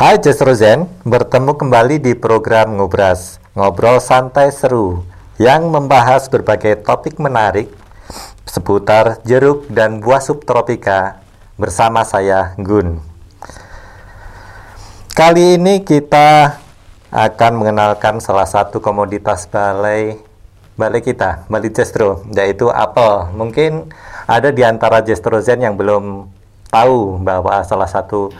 Hai Zen, bertemu kembali di program Ngobras, ngobrol santai seru yang membahas berbagai topik menarik seputar jeruk dan buah subtropika bersama saya Gun. Kali ini kita akan mengenalkan salah satu komoditas balai balai kita, balai Jestro, yaitu apel. Mungkin ada di antara Zen yang belum tahu bahwa salah satu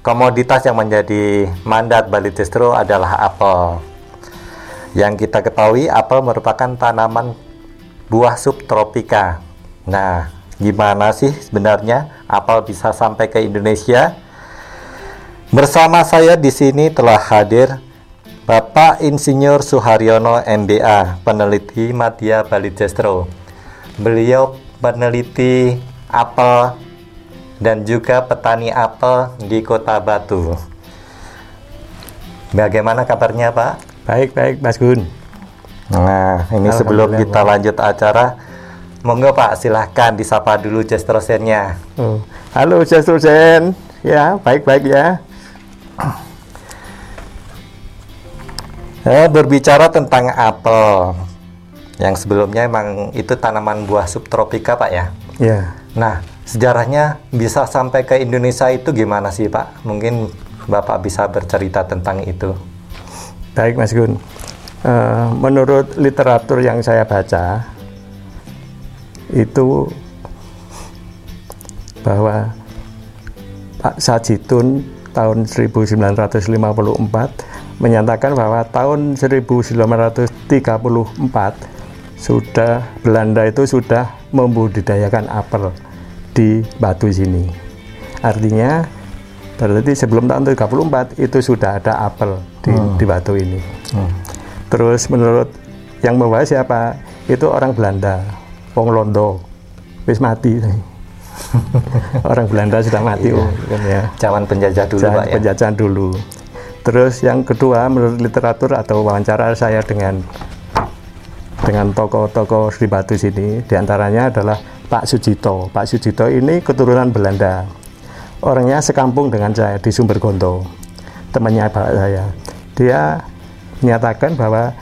komoditas yang menjadi mandat Bali Distro adalah apel. Yang kita ketahui apel merupakan tanaman buah subtropika. Nah, gimana sih sebenarnya apel bisa sampai ke Indonesia? Bersama saya di sini telah hadir Bapak Insinyur Suharyono MBA, peneliti Madya Bali Distro. Beliau peneliti apel dan juga petani apel di Kota Batu. Bagaimana kabarnya Pak? Baik, baik Mas Gun. Nah, ini sebelum kita lanjut acara, monggo Pak silahkan disapa dulu Jestrosennya. Oh. Halo Jestrosen, ya baik-baik ya. Eh, berbicara tentang apel, yang sebelumnya emang itu tanaman buah subtropika Pak ya? Iya. Nah, sejarahnya bisa sampai ke Indonesia itu gimana sih Pak? Mungkin Bapak bisa bercerita tentang itu. Baik Mas Gun, uh, menurut literatur yang saya baca itu bahwa Pak Sajitun tahun 1954 menyatakan bahwa tahun 1934 sudah Belanda itu sudah membudidayakan apel di batu sini. Artinya berarti sebelum tahun 34 itu sudah ada apel di, hmm. di batu ini. Hmm. Terus menurut yang membawa siapa? Itu orang Belanda, Wong Londo, wis mati. orang Belanda sudah mati, iya, kan ya. Zaman penjajah dulu, Pak ya. Penjajahan dulu. Terus yang kedua menurut literatur atau wawancara saya dengan dengan tokoh-tokoh di Batu sini, di antaranya adalah Pak Sujito. Pak Sujito ini keturunan Belanda. Orangnya sekampung dengan saya di Sumber Gonto, temannya bapak saya. Dia menyatakan bahwa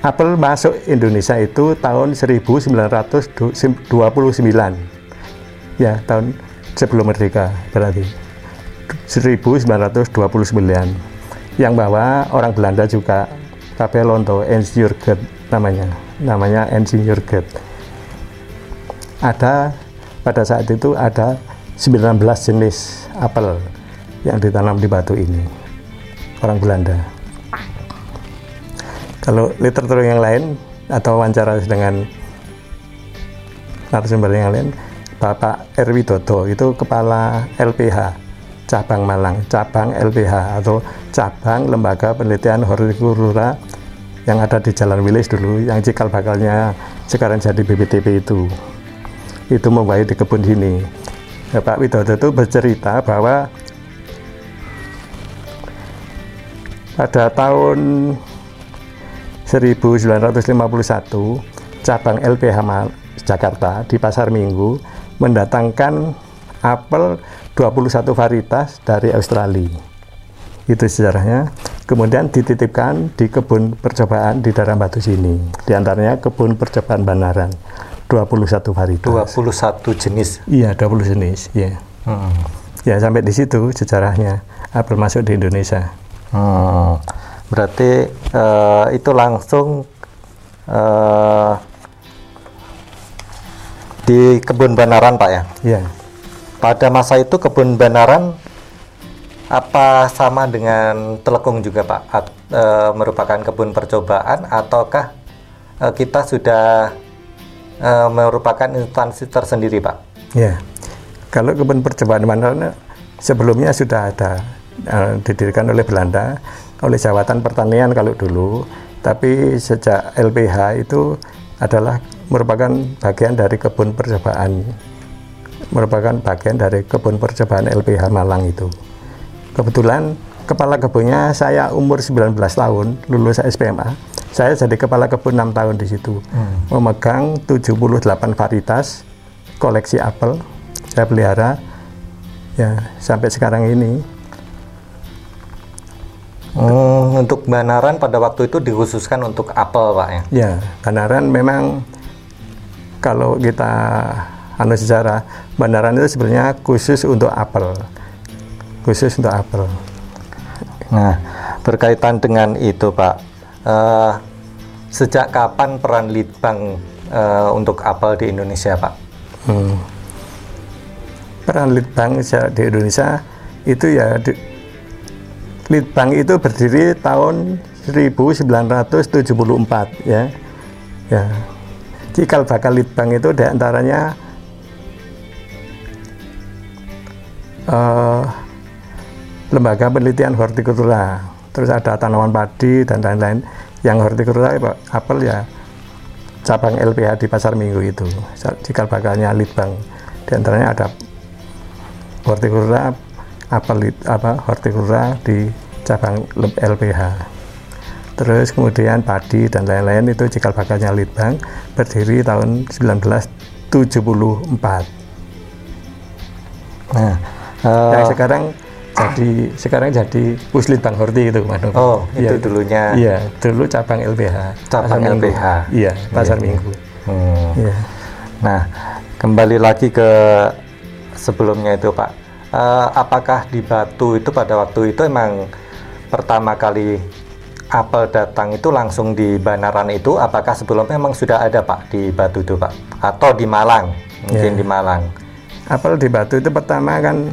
apel masuk Indonesia itu tahun 1929. Ya, tahun sebelum merdeka berarti. 1929. Yang bawa orang Belanda juga Kapelonto, Ensjurget namanya. Namanya Ensjurget ada pada saat itu ada 19 jenis apel yang ditanam di batu ini orang Belanda. Kalau literatur yang lain atau wawancara dengan narasumber yang lain Bapak Erwi Dodo itu kepala LPH cabang Malang cabang LPH atau cabang lembaga penelitian hortikultura yang ada di Jalan Wilis dulu yang cikal bakalnya sekarang jadi BPTP itu itu membaik di kebun sini. Ya, Pak Widodo itu bercerita bahwa pada tahun 1951 cabang LPH Jakarta di Pasar Minggu mendatangkan apel 21 varietas dari Australia. Itu sejarahnya. Kemudian dititipkan di kebun percobaan di daerah Batu sini. Di antaranya kebun percobaan Banaran. 21 varietas. 21 jenis. Iya, 20 jenis, ya. Hmm. Ya, sampai di situ sejarahnya apel masuk di Indonesia. Hmm. Berarti uh, itu langsung uh, di kebun Banaran, Pak ya? Iya. Pada masa itu kebun Banaran apa sama dengan Telekung juga, Pak? At, uh, merupakan kebun percobaan ataukah uh, kita sudah uh, merupakan instansi tersendiri, Pak. Ya, kalau kebun percobaan mana sebelumnya sudah ada uh, didirikan oleh Belanda, oleh Jawatan Pertanian kalau dulu, tapi sejak LPH itu adalah merupakan bagian dari kebun percobaan, merupakan bagian dari kebun percobaan LPH Malang itu. Kebetulan kepala kebunnya saya umur 19 tahun, lulus SPMA saya jadi kepala kebun 6 tahun di situ. Hmm. Memegang 78 varietas koleksi apel. Saya pelihara ya sampai sekarang ini. Hmm, untuk Banaran pada waktu itu dikhususkan untuk apel pak ya? Ya, Banaran memang kalau kita anu sejarah Banaran itu sebenarnya khusus untuk apel, khusus untuk apel. Nah, berkaitan dengan itu pak, uh, sejak kapan peran Litbang uh, untuk apel di Indonesia pak? Hmm. Peran Litbang di Indonesia itu ya di, Litbang itu berdiri tahun 1974 ya. Ya. Cikal bakal Litbang itu di antaranya uh, lembaga penelitian hortikultura, terus ada tanaman padi dan lain-lain. Yang hortikultura apel ya cabang LPH di pasar minggu itu cikal bakalnya Litbang di antaranya ada hortikultura apa apa hortikultura di cabang LPH. Terus kemudian padi dan lain-lain itu cikal bakalnya Litbang berdiri tahun 1974. Nah, uh, yang sekarang jadi sekarang jadi Puslitbang Horti itu, Mas Oh, itu ya, dulunya. Iya, dulu cabang LPH. Cabang pasar LPH. Minggu. Iya, pasar iya. Minggu. Hmm. Iya. Nah, kembali lagi ke sebelumnya itu, Pak uh, apakah di Batu itu pada waktu itu emang pertama kali apel datang itu langsung di Banaran itu apakah sebelumnya memang sudah ada Pak di Batu itu Pak atau di Malang mungkin yeah. di Malang apel di Batu itu pertama kan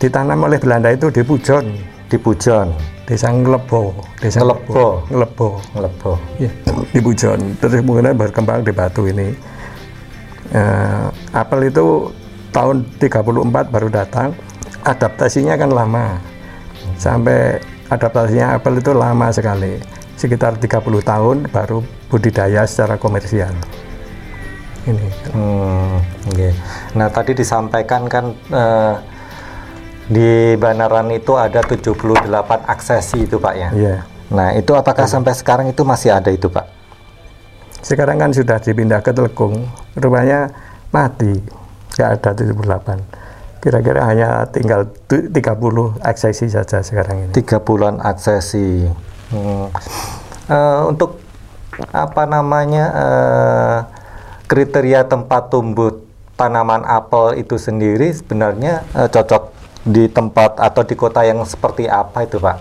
ditanam oleh Belanda itu di Pujon di Pujon desa Ngelebo desa Ngelebo. Ngelebo. Ngelebo. Ya, di Pujon. Terus kemudian berkembang di Batu ini. Uh, apel itu tahun 34 baru datang. Adaptasinya kan lama. Sampai adaptasinya Apple itu lama sekali. Sekitar 30 tahun baru budidaya secara komersial. Ini. Hmm, okay. nah tadi disampaikan kan eh, di Banaran itu ada 78 aksesi itu Pak ya? Yeah. nah itu apakah yeah. sampai sekarang itu masih ada itu Pak? Sekarang kan sudah dipindah ke Telkung rupanya mati. Nggak ada 78 kira-kira hanya tinggal 30 aksesi saja sekarang ini. 30an aksesi. Hmm. uh, untuk apa namanya uh, kriteria tempat tumbuh tanaman apel itu sendiri sebenarnya uh, cocok di tempat atau di kota yang seperti apa itu Pak?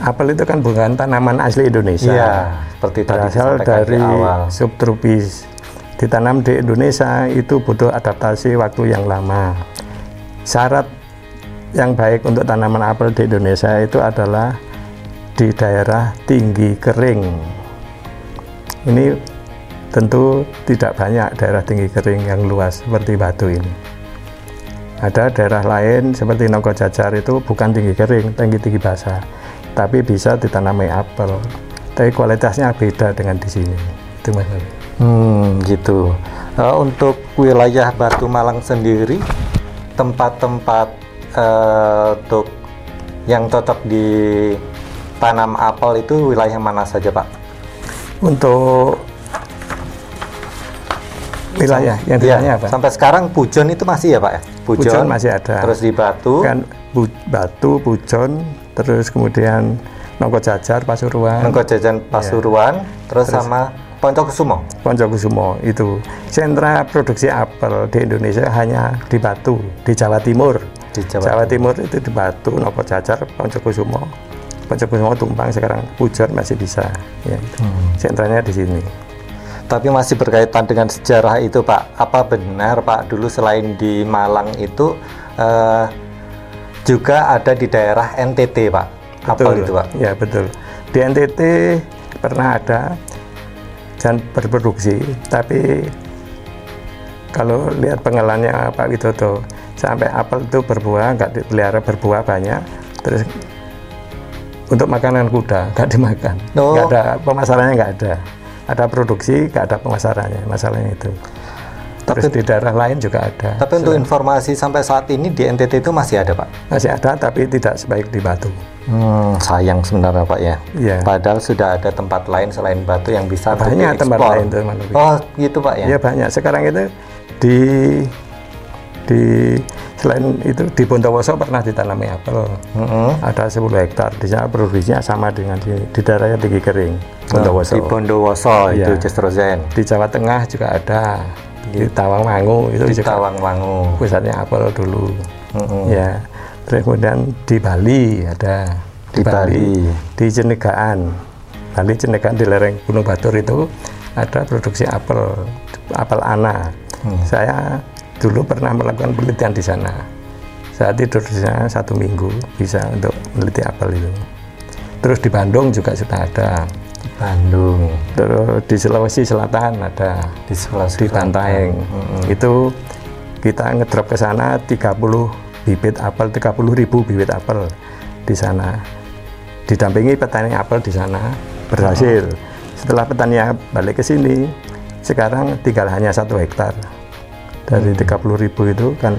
Apel itu kan bukan tanaman asli Indonesia. Iya, seperti berasal dari subtropis ditanam di Indonesia itu butuh adaptasi waktu yang lama. Syarat yang baik untuk tanaman apel di Indonesia itu adalah di daerah tinggi kering. Ini tentu tidak banyak daerah tinggi kering yang luas seperti Batu ini. Ada daerah lain seperti Nogo Jajar itu bukan tinggi kering, tinggi tinggi basah, tapi bisa ditanami apel. Tapi kualitasnya beda dengan di sini. Itu mas. Hmm, gitu. Uh, untuk wilayah Batu Malang sendiri, tempat-tempat uh, untuk yang cocok di tanam apel itu wilayah mana saja, Pak? Untuk wilayah yang ya, apa? Sampai sekarang Pujon itu masih ya, Pak ya? Pujon, Pujon masih ada. Terus di Batu kan Bu, Batu, Pujon, terus kemudian Nongko Jajar, Pasuruan. Nongko Jajar, Pasuruan, ya. terus, terus sama Poncokusumo. Poncokusumo itu sentra produksi apel di Indonesia hanya di Batu, di Jawa Timur. Di Jawa, Jawa Timur. Timur itu di Batu, Nopo Cacar, Poncokusumo. Poncokusumo tumpang sekarang Pujon masih bisa. Ya, hmm. Sentranya di sini. Tapi masih berkaitan dengan sejarah itu, Pak. Apa benar, Pak, dulu selain di Malang itu uh, juga ada di daerah NTT, Pak? Betul, itu, Pak? Ya, betul. Di NTT pernah ada dan berproduksi tapi kalau lihat pengalamannya Pak Widodo sampai apel itu berbuah nggak dipelihara berbuah banyak terus untuk makanan kuda nggak dimakan oh. nggak ada pemasarannya nggak ada ada produksi nggak ada pemasarannya masalahnya itu Terus tapi, di daerah lain juga ada. Tapi untuk informasi sampai saat ini di NTT itu masih ada, Pak? Masih ada, tapi tidak sebaik di Batu. Hmm, sayang sebenarnya, Pak ya. Iya. Padahal sudah ada tempat lain selain Batu yang bisa banyak tempat lain tuh, Oh, gitu, Pak ya. Iya banyak. Sekarang itu di di selain itu di Bondowoso pernah ditanami apel Mm-mm. ada 10 hektar di sana produksinya sama dengan di, di daerahnya tinggi kering Bondowoso Di Bondowoso itu Iya. Jestrozen. di Jawa Tengah juga ada di Tawangmangu itu Di juga Tawangmangu. pusatnya apel dulu Mm-mm. ya terus kemudian di Bali ada Di Bali. di Cenegaan Bali Cenegaan di lereng Gunung Batur itu ada produksi apel apel ana Hmm. saya dulu pernah melakukan penelitian di sana saya tidur di sana satu minggu bisa untuk meneliti apel itu terus di Bandung juga sudah ada Bandung. terus di Sulawesi Selatan ada Di Sulawesi di Bantaeng. Mm-mm. itu kita ngedrop ke sana 30 bibit apel 30 ribu bibit apel di sana. Didampingi petani apel di sana berhasil. Setelah petani balik ke sini sekarang tinggal hanya satu hektar. Dari 30 ribu itu kan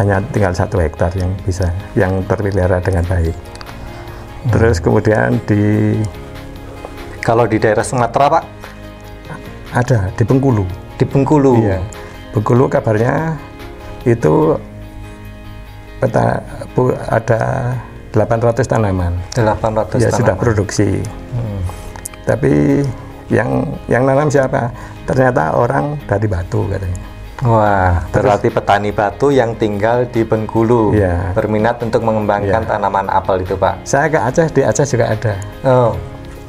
hanya tinggal satu hektar yang bisa yang terpelihara dengan baik. Terus kemudian di Kalau di daerah Sumatera Pak, ada di Bengkulu di Bengkulu. Iya. Bengkulu kabarnya itu peta, bu- ada 800 tanaman. 800 ya sudah tanaman. produksi. Hmm. Tapi yang yang nanam siapa? Ternyata orang dari Batu katanya. Wah, berarti petani batu yang tinggal di Bengkulu Iya. berminat untuk mengembangkan Iya. tanaman apel itu, Pak. Saya ke Aceh, di Aceh juga ada. Oh,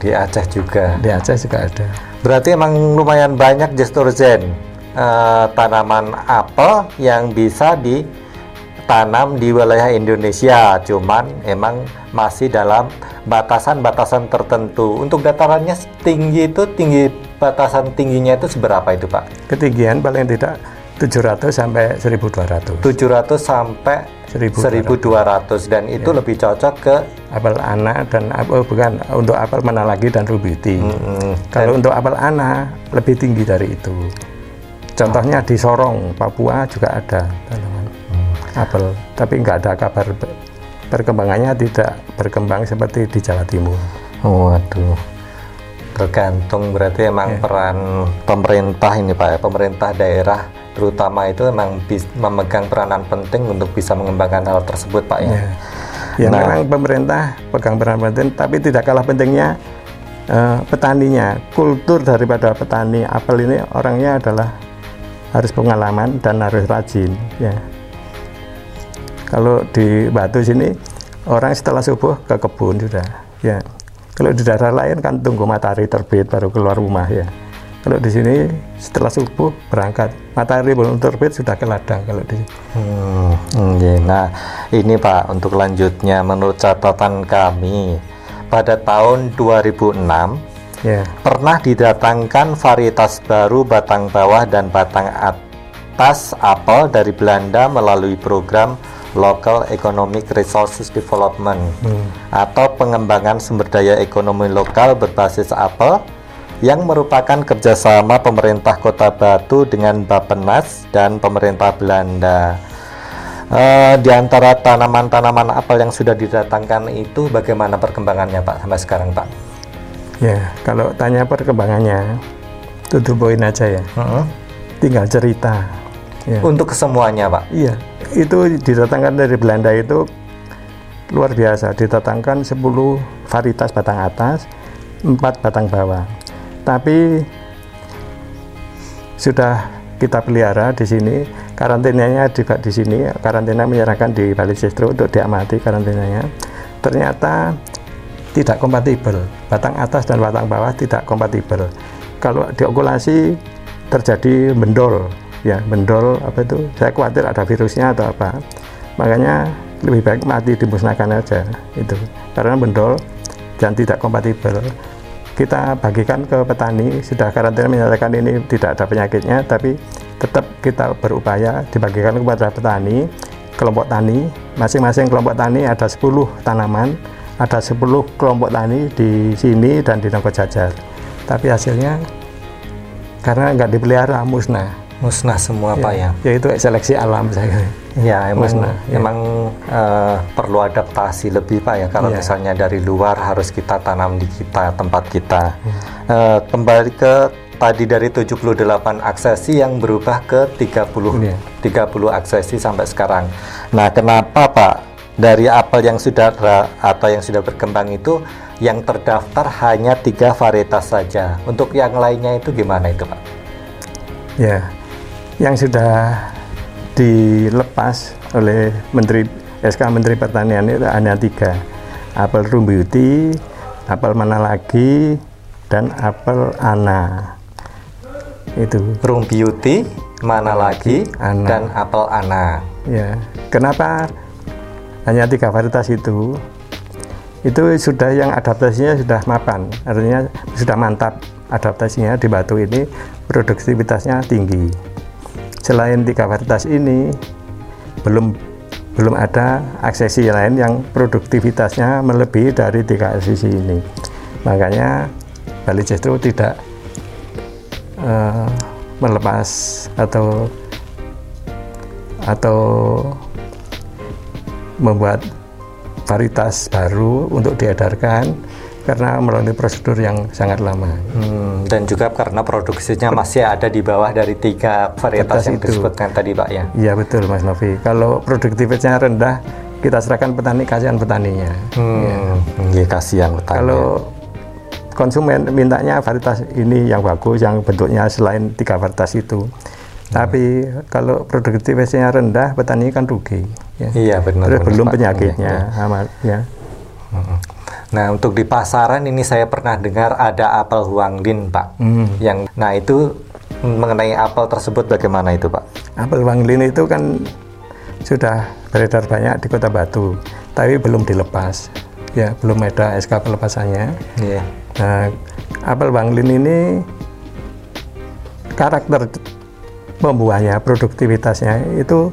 di Aceh juga. Di Aceh juga ada. Berarti emang lumayan banyak Jesturzen eh, tanaman apel yang bisa ditanam di wilayah Indonesia. Cuman emang masih dalam batasan-batasan tertentu. Untuk datarannya tinggi itu tinggi batasan tingginya itu seberapa itu, Pak? Ketinggian paling tidak 700 sampai 1200. 700 sampai 1200. 1200 dan itu lebih cocok ke Apel anak dan apel bukan untuk apel manalagi dan rubiti. mm, Kalau untuk apel ana lebih tinggi dari itu. Contohnya di Sorong, Papua juga ada tanaman apel, tapi nggak ada kabar pe- perkembangannya tidak berkembang seperti di Jawa Timur. Waduh. Tergantung berarti emang Iya. peran pemerintah ini Pak ya, pemerintah daerah terutama itu emang bis- memegang peranan penting untuk bisa mengembangkan hal tersebut Pak ya. Ya, ya Nah. memang pemerintah pegang peran penting, tapi tidak kalah pentingnya eh, petaninya. Kultur daripada petani apel ini orangnya adalah harus pengalaman dan harus rajin. Ya. Kalau di Batu sini orang setelah subuh ke kebun sudah. Ya. Kalau di daerah lain kan tunggu matahari terbit baru keluar rumah ya. Kalau di sini setelah subuh berangkat matahari belum terbit sudah ke ladang kalau di Hmm, iya. Nah, ini Pak untuk lanjutnya menurut catatan kami pada tahun 2006 ya pernah didatangkan varietas baru batang bawah dan batang atas apel dari Belanda melalui program Local Economic Resources Development Hmm. atau pengembangan sumber daya ekonomi lokal berbasis apel yang merupakan kerjasama pemerintah Kota Batu dengan Bappenas dan pemerintah Belanda. Eh, di antara tanaman-tanaman apel yang sudah didatangkan itu bagaimana perkembangannya Pak sampai sekarang Pak? Ya, kalau tanya perkembangannya, tutup poin aja ya. Tinggal cerita. Ya. Untuk kesemuanya Pak. Iya, itu didatangkan dari Belanda itu luar biasa. Didatangkan 10 varietas batang atas, 4 batang bawah. Tapi sudah kita pelihara di sini, karantinanya juga di sini. Karantina menyerahkan di Bali Sestro untuk diamati karantinanya. Ternyata tidak kompatibel. Batang atas dan batang bawah tidak kompatibel. Kalau diokulasi terjadi mendol, ya mendol apa itu? Saya khawatir ada virusnya atau apa. Makanya lebih baik mati dimusnahkan aja itu karena mendol dan tidak kompatibel. Kita bagikan ke petani sudah karantina menyatakan ini tidak ada penyakitnya, tapi tetap kita berupaya dibagikan kepada petani kelompok tani. Masing-masing kelompok tani ada 10 tanaman ada 10 kelompok tani di sini dan di Nongko Jajar tapi hasilnya karena nggak dipelihara musnah Musnah semua Pak ya. yaitu seleksi alam saya. Ya emang Musnah, ya. emang eh, perlu adaptasi lebih Pak ya kalau Iya. misalnya dari luar harus kita tanam di kita tempat kita. Hmm. Eh, kembali ke tadi dari 78 aksesi yang berubah ke 30 Iya. 30 aksesi sampai sekarang. Nah, kenapa Pak dari apel yang sudah atau yang sudah berkembang itu yang terdaftar hanya tiga varietas saja. Untuk yang lainnya itu gimana itu Pak? Ya, yang sudah dilepas oleh Menteri SK Menteri Pertanian itu hanya tiga, apel rumbuti, apel mana lagi, dan apel ana. Itu. Room Beauty, mana lagi, Ana. dan apel Ana. Ya, kenapa hanya tiga varietas itu? Itu sudah yang adaptasinya sudah mapan, artinya sudah mantap adaptasinya di batu ini produktivitasnya tinggi. Selain tiga varietas ini, belum belum ada aksesi lain yang produktivitasnya melebihi dari tiga aksesi ini. Makanya Bali Jestro tidak eh, melepas atau atau membuat varietas baru untuk diedarkan karena melalui prosedur yang sangat lama. Hmm, dan juga karena produksinya masih ada di bawah dari tiga varietas yang itu. disebutkan tadi Pak ya. Iya betul Mas Novi. Kalau produktivitasnya rendah, kita serahkan petani kasihan petaninya. Hmm, iya kasihan petani. Kalau konsumen mintanya varietas ini yang bagus, yang bentuknya selain tiga varietas itu. Tapi kalau produktivitasnya rendah, petani kan rugi. ya. Iya benar. Terus benar, belum Pak. penyakitnya, Iya, iya. amat ya. Nah, untuk di pasaran ini saya pernah dengar ada apel Huanglin, Pak. Hmm. Yang nah itu mengenai apel tersebut bagaimana itu, Pak? Apel Wanglin itu kan sudah beredar banyak di Kota Batu, tapi belum dilepas. Ya, belum ada SK pelepasannya. Iya. Nah, apel Wanglin ini karakter pembuahnya, produktivitasnya itu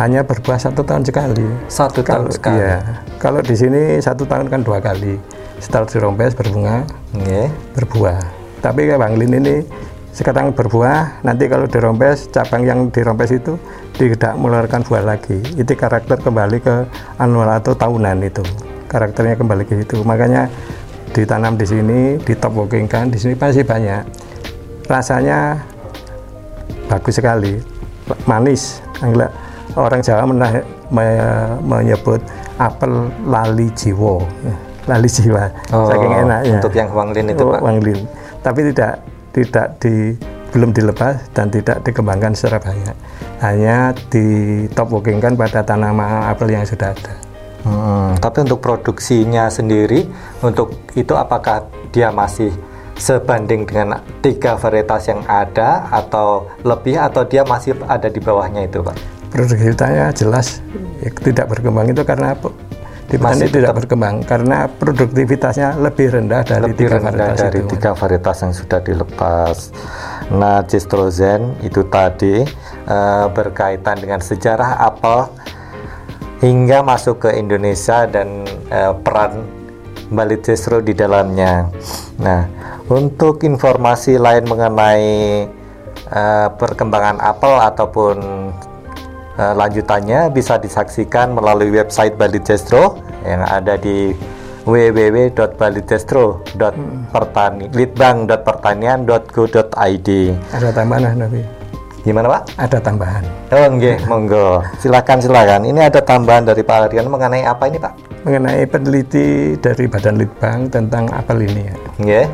hanya berbuah satu tahun sekali. Satu tahun Kalau sekali. iya, kalau di sini satu tahun kan dua kali. Setelah dirompes berbunga, Iya. berbuah. Tapi kayak Wanglin ini sekarang berbuah, nanti kalau dirompes, cabang yang dirompes itu tidak mengeluarkan buah lagi. Itu karakter kembali ke anual atau tahunan itu. Karakternya kembali ke itu. Makanya ditanam di sini, di top walking kan, di sini pasti banyak. Rasanya bagus sekali, manis. Orang Jawa menah- me- menyebut apel lali jiwo, lali jiwa, Oh, saking enaknya. untuk yang Huanglin itu, Oh, Pak. Wanglin. Tapi tidak tidak di belum dilepas dan tidak dikembangkan secara banyak. Hanya di top walking kan pada tanaman apel yang sudah ada. Hmm, tapi untuk produksinya sendiri, untuk itu apakah dia masih sebanding dengan tiga varietas yang ada atau lebih atau dia masih ada di bawahnya itu, Pak? Produktivitasnya jelas ya, tidak berkembang itu karena di petani tidak berkembang karena produktivitasnya lebih rendah dari lebih tiga rendah varietas dari itu. tiga varietas yang sudah dilepas. Nah, Cistrozen itu tadi eh, berkaitan dengan sejarah apel hingga masuk ke Indonesia dan eh, peran Bali Cistro di dalamnya. Nah, untuk informasi lain mengenai eh, perkembangan apel ataupun eh, lanjutannya bisa disaksikan melalui website Bali Cistro yang ada di www.balitestro.pertani.litbang.pertanian.go.id. Ada tambahan Nabi. Gimana Pak? Ada tambahan. Oh nggih, monggo. Silakan silakan. Ini ada tambahan dari Pak Ardian mengenai apa ini Pak? Mengenai peneliti dari Badan Litbang tentang apel ini ya.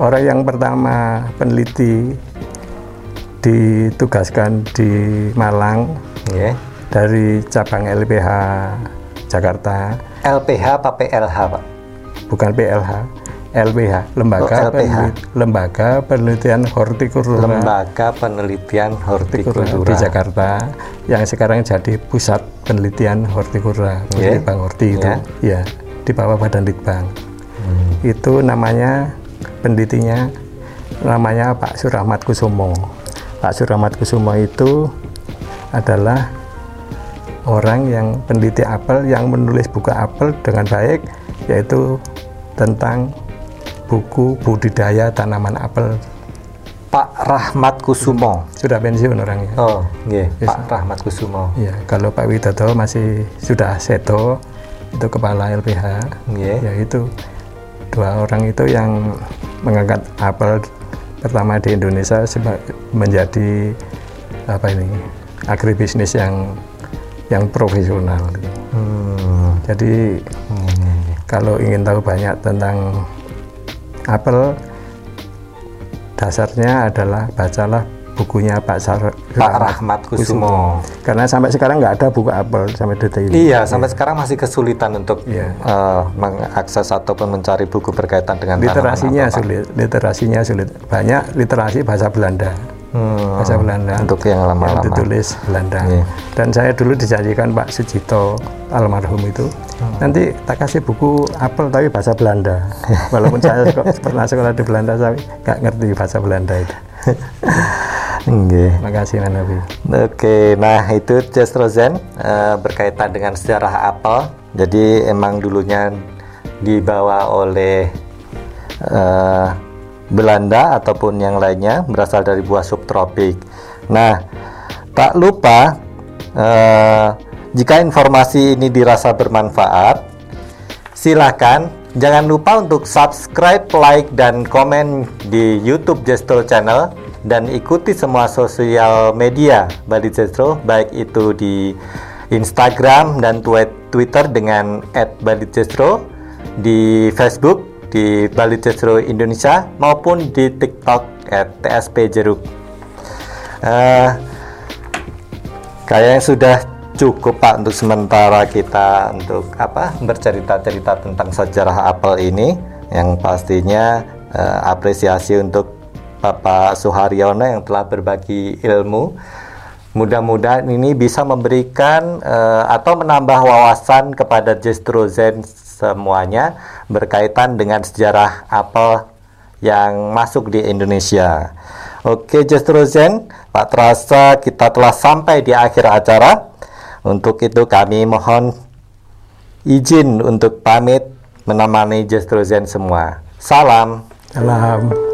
Orang yang pertama peneliti ditugaskan di Malang Nggih. dari cabang LPH Jakarta, LPH apa PLH Pak? bukan PLH, LPH, Lembaga Oh, LPH. Penelit- Lembaga Penelitian Hortikultura Lembaga Penelitian Hortikultura di Jakarta yang sekarang jadi pusat penelitian hortikultura Iya. Litbang Horti itu, Iya. ya di bawah Badan Litbang. Itu namanya penelitinya namanya Pak Surahmat Kusumo. Pak Surahmat Kusumo itu adalah orang yang peneliti apel yang menulis buku apel dengan baik yaitu tentang buku budidaya tanaman apel Pak Rahmat Kusumo. sudah pensiun orangnya. Oh, nggih, Yes. Pak Rahmat Kusumo. Ya, kalau Pak Widodo masih sudah seto itu kepala LPH, Nggih. ya itu dua orang itu yang mengangkat apel pertama di Indonesia menjadi apa ini agribisnis yang yang profesional. Hmm. Jadi kalau ingin tahu banyak tentang apel, dasarnya adalah bacalah bukunya Pak Sar Pak Rahmat Kusumo. Karena sampai sekarang nggak ada buku apel sampai detik ini. Iya, sampai sekarang masih kesulitan untuk Iya. eh, mengakses ataupun mencari buku berkaitan dengan Literasinya Pak. sulit, literasinya sulit. Banyak literasi bahasa Belanda. Hmm. bahasa Belanda Untuk yang yang lama-lama. ditulis Belanda Iya. dan saya dulu dijanjikan Pak Sujito almarhum itu Hmm. nanti tak kasih buku apel tapi bahasa Belanda walaupun saya pernah sekolah di Belanda saya nggak ngerti bahasa Belanda itu makasih Mas Nabi Oke, nah itu Jestrozen eh, berkaitan dengan sejarah apel. Jadi emang dulunya dibawa oleh eh, Belanda ataupun yang lainnya berasal dari buah subtropik. Nah, tak lupa eh, jika informasi ini dirasa bermanfaat, silakan jangan lupa untuk subscribe, like, dan komen di YouTube Jestro Channel dan ikuti semua sosial media Bali Jestro baik itu di Instagram dan Twitter dengan @balitjestro, di Facebook di Bali Jestro Indonesia maupun di TikTok @tspjeruk. Eh, Kayaknya sudah cukup Pak untuk sementara kita untuk apa bercerita-cerita tentang sejarah apel ini yang pastinya eh, apresiasi untuk Bapak Suharyono yang telah berbagi ilmu. Mudah-mudahan ini bisa memberikan eh, atau menambah wawasan kepada Jestrozen semuanya berkaitan dengan sejarah apel yang masuk di Indonesia. Oke, Jestrozen, Pak terasa kita telah sampai di akhir acara. Untuk itu kami mohon izin untuk pamit menemani Jestrozen semua. Salam. salam